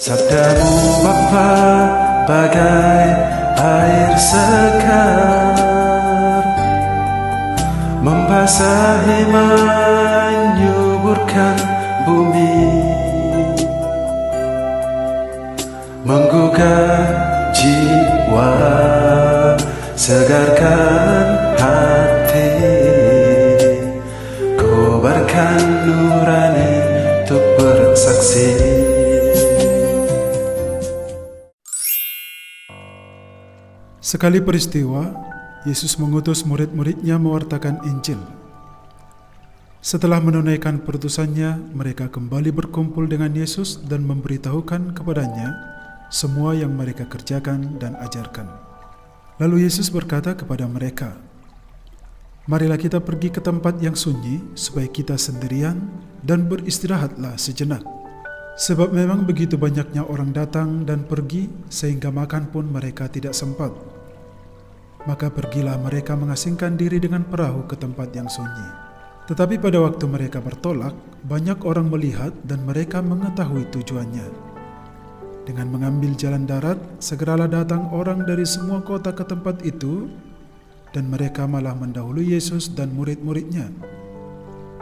Sabdamu Bapa bagai air segar Membasahi menyuburkan bumi. Menggugah jiwa Segarkan hati. Kobarkan nurani untuk bersaksi Sekali peristiwa, Yesus mengutus murid-muridnya mewartakan Injil. Setelah menunaikan perutusannya, mereka kembali berkumpul dengan Yesus dan memberitahukan kepadanya semua yang mereka kerjakan dan ajarkan. Lalu Yesus berkata kepada mereka, Marilah kita pergi ke tempat yang sunyi supaya kita sendirian dan beristirahatlah sejenak. Sebab memang begitu banyaknya orang datang dan pergi sehingga makan pun mereka tidak sempat. Maka pergilah mereka mengasingkan diri dengan perahu ke tempat yang sunyi. Tetapi pada waktu mereka bertolak, banyak orang melihat dan mereka mengetahui tujuannya. Dengan mengambil jalan darat, segeralah datang orang dari semua kota ke tempat itu, dan mereka malah mendahului Yesus dan murid-muridnya.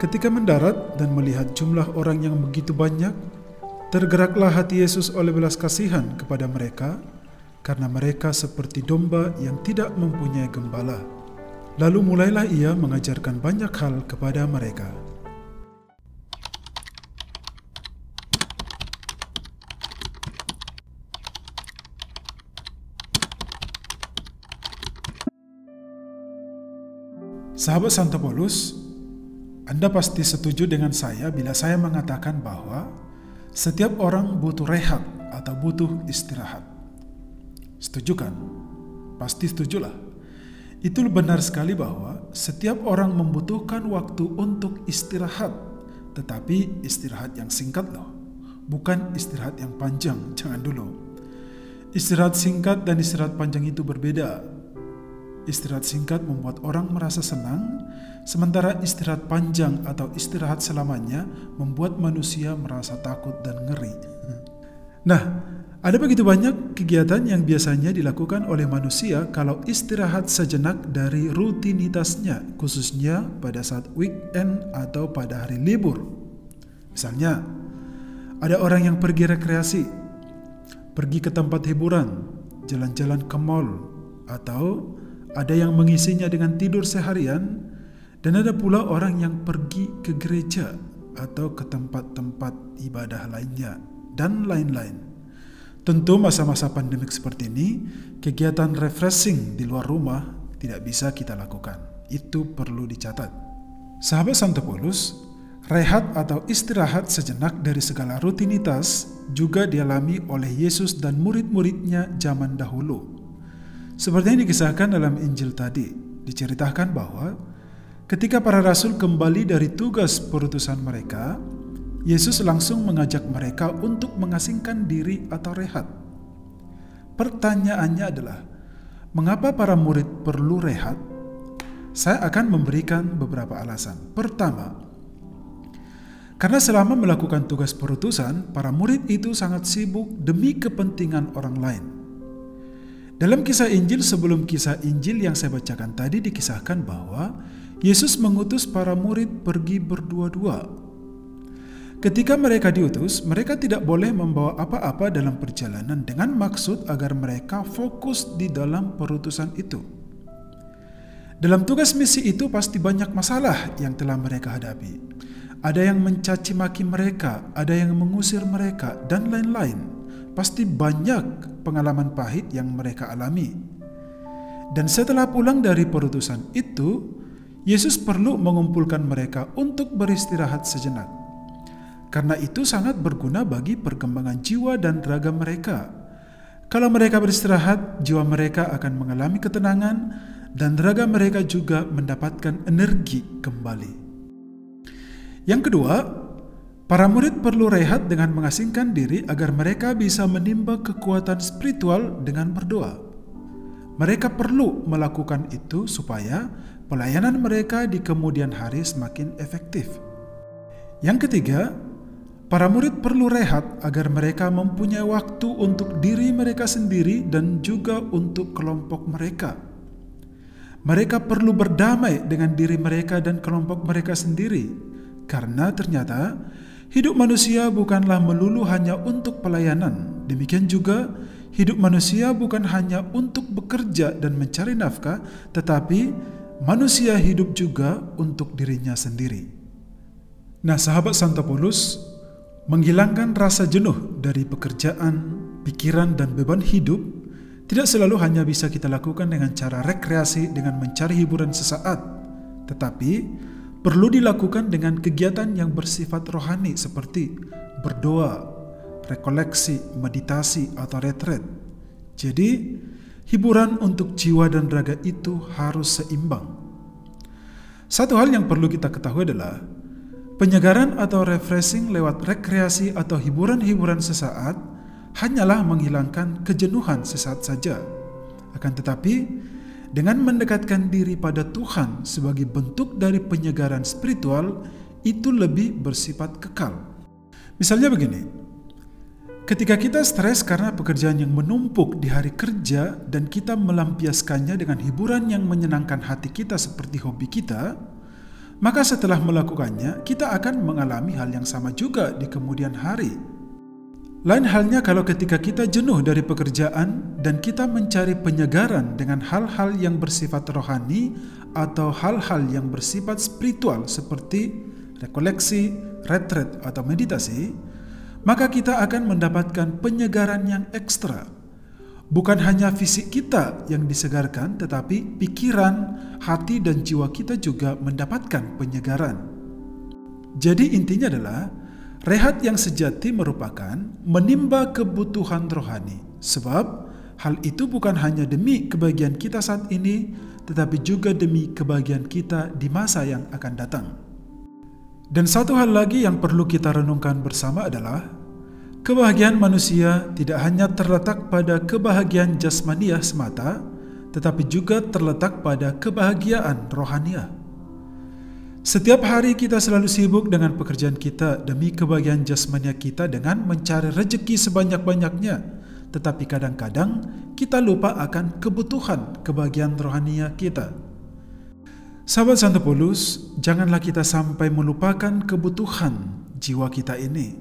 Ketika mendarat dan melihat jumlah orang yang begitu banyak, tergeraklah hati Yesus oleh belas kasihan kepada mereka, karena mereka seperti domba yang tidak mempunyai gembala. Lalu mulailah ia mengajarkan banyak hal kepada mereka. Sahabat Santo Paulus, Anda pasti setuju dengan saya bila saya mengatakan bahwa setiap orang butuh rehat atau butuh istirahat. Setuju kan? Pasti setujulah. Itu benar sekali bahwa setiap orang membutuhkan waktu untuk istirahat, tetapi istirahat yang singkat loh, bukan istirahat yang panjang, jangan dulu. Istirahat singkat dan istirahat panjang itu berbeda. Istirahat singkat membuat orang merasa senang, sementara istirahat panjang atau istirahat selamanya membuat manusia merasa takut dan ngeri. Nah, ada begitu banyak kegiatan yang biasanya dilakukan oleh manusia kalau istirahat sejenak dari rutinitasnya, khususnya pada saat weekend atau pada hari libur. Misalnya, ada orang yang pergi rekreasi, pergi ke tempat hiburan, jalan-jalan ke mall, atau ada yang mengisinya dengan tidur seharian, dan ada pula orang yang pergi ke gereja atau ke tempat-tempat ibadah lainnya, dan lain-lain. Tentu masa-masa pandemik seperti ini, kegiatan refreshing di luar rumah tidak bisa kita lakukan. Itu perlu dicatat. Sahabat Santo Paulus, rehat atau istirahat sejenak dari segala rutinitas juga dialami oleh Yesus dan murid-muridnya zaman dahulu. Seperti yang dikisahkan dalam Injil tadi, diceritakan bahwa ketika para rasul kembali dari tugas perutusan mereka, Yesus langsung mengajak mereka untuk mengasingkan diri atau rehat. Pertanyaannya adalah, mengapa para murid perlu rehat? Saya akan memberikan beberapa alasan. Pertama, karena selama melakukan tugas perutusan, para murid itu sangat sibuk demi kepentingan orang lain. Dalam kisah Injil sebelum kisah Injil yang saya bacakan tadi dikisahkan bahwa Yesus mengutus para murid pergi berdua-dua. Ketika mereka diutus, mereka tidak boleh membawa apa-apa dalam perjalanan dengan maksud agar mereka fokus di dalam perutusan itu. Dalam tugas misi itu pasti banyak masalah yang telah mereka hadapi. Ada yang mencaci maki mereka, ada yang mengusir mereka, dan lain-lain pasti banyak pengalaman pahit yang mereka alami. Dan setelah pulang dari perutusan itu, Yesus perlu mengumpulkan mereka untuk beristirahat sejenak. Karena itu sangat berguna bagi perkembangan jiwa dan raga mereka. Kalau mereka beristirahat, jiwa mereka akan mengalami ketenangan dan raga mereka juga mendapatkan energi kembali. Yang kedua, Para murid perlu rehat dengan mengasingkan diri agar mereka bisa menimba kekuatan spiritual dengan berdoa. Mereka perlu melakukan itu supaya pelayanan mereka di kemudian hari semakin efektif. Yang ketiga, Para murid perlu rehat agar mereka mempunyai waktu untuk diri mereka sendiri dan juga untuk kelompok mereka. Mereka perlu berdamai dengan diri mereka dan kelompok mereka sendiri, karena ternyata hidup manusia bukanlah melulu hanya untuk pelayanan. Demikian juga, hidup manusia bukan hanya untuk bekerja dan mencari nafkah, tetapi manusia hidup juga untuk dirinya sendiri. Nah, sahabat Santo Paulus, Menghilangkan rasa jenuh dari pekerjaan, pikiran, dan beban hidup tidak selalu hanya bisa kita lakukan dengan cara rekreasi dengan mencari hiburan sesaat, tetapi perlu dilakukan dengan kegiatan yang bersifat rohani seperti berdoa, rekoleksi, meditasi, atau retret. Jadi, hiburan untuk jiwa dan raga itu harus seimbang. Satu hal yang perlu kita ketahui adalah Penyegaran atau refreshing lewat rekreasi atau hiburan-hiburan sesaat hanyalah menghilangkan kejenuhan sesaat saja. Akan tetapi, dengan mendekatkan diri pada Tuhan sebagai bentuk dari penyegaran spiritual, itu lebih bersifat kekal. Misalnya begini, ketika kita stres karena pekerjaan yang menumpuk di hari kerja dan kita melampiaskannya dengan hiburan yang menyenangkan hati kita seperti hobi kita, maka setelah melakukannya, kita akan mengalami hal yang sama juga di kemudian hari. Lain halnya kalau ketika kita jenuh dari pekerjaan dan kita mencari penyegaran dengan hal-hal yang bersifat rohani atau hal-hal yang bersifat spiritual seperti rekoleksi, retret, atau meditasi, maka kita akan mendapatkan penyegaran yang ekstra Bukan hanya fisik kita yang disegarkan, tetapi pikiran, hati, dan jiwa kita juga mendapatkan penyegaran. Jadi, intinya adalah rehat yang sejati merupakan menimba kebutuhan rohani, sebab hal itu bukan hanya demi kebahagiaan kita saat ini, tetapi juga demi kebahagiaan kita di masa yang akan datang. Dan satu hal lagi yang perlu kita renungkan bersama adalah Kebahagiaan manusia tidak hanya terletak pada kebahagiaan jasmaniah semata, tetapi juga terletak pada kebahagiaan rohaniah. Setiap hari kita selalu sibuk dengan pekerjaan kita demi kebahagiaan jasmaniah kita dengan mencari rejeki sebanyak-banyaknya, tetapi kadang-kadang kita lupa akan kebutuhan kebahagiaan rohaniah kita. Sahabat Santo Paulus, janganlah kita sampai melupakan kebutuhan jiwa kita ini.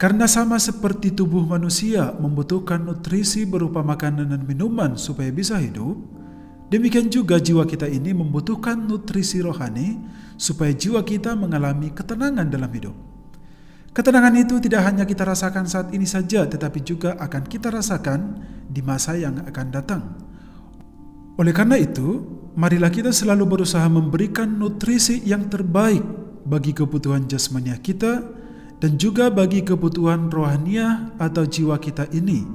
Karena sama seperti tubuh manusia membutuhkan nutrisi berupa makanan dan minuman supaya bisa hidup, demikian juga jiwa kita ini membutuhkan nutrisi rohani supaya jiwa kita mengalami ketenangan dalam hidup. Ketenangan itu tidak hanya kita rasakan saat ini saja, tetapi juga akan kita rasakan di masa yang akan datang. Oleh karena itu, marilah kita selalu berusaha memberikan nutrisi yang terbaik bagi kebutuhan jasmania kita, dan juga bagi kebutuhan rohaniah atau jiwa kita ini.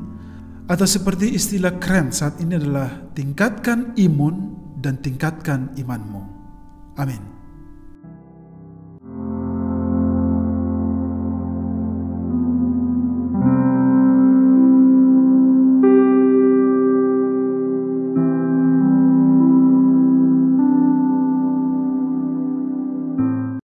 Atau seperti istilah keren saat ini adalah tingkatkan imun dan tingkatkan imanmu. Amin.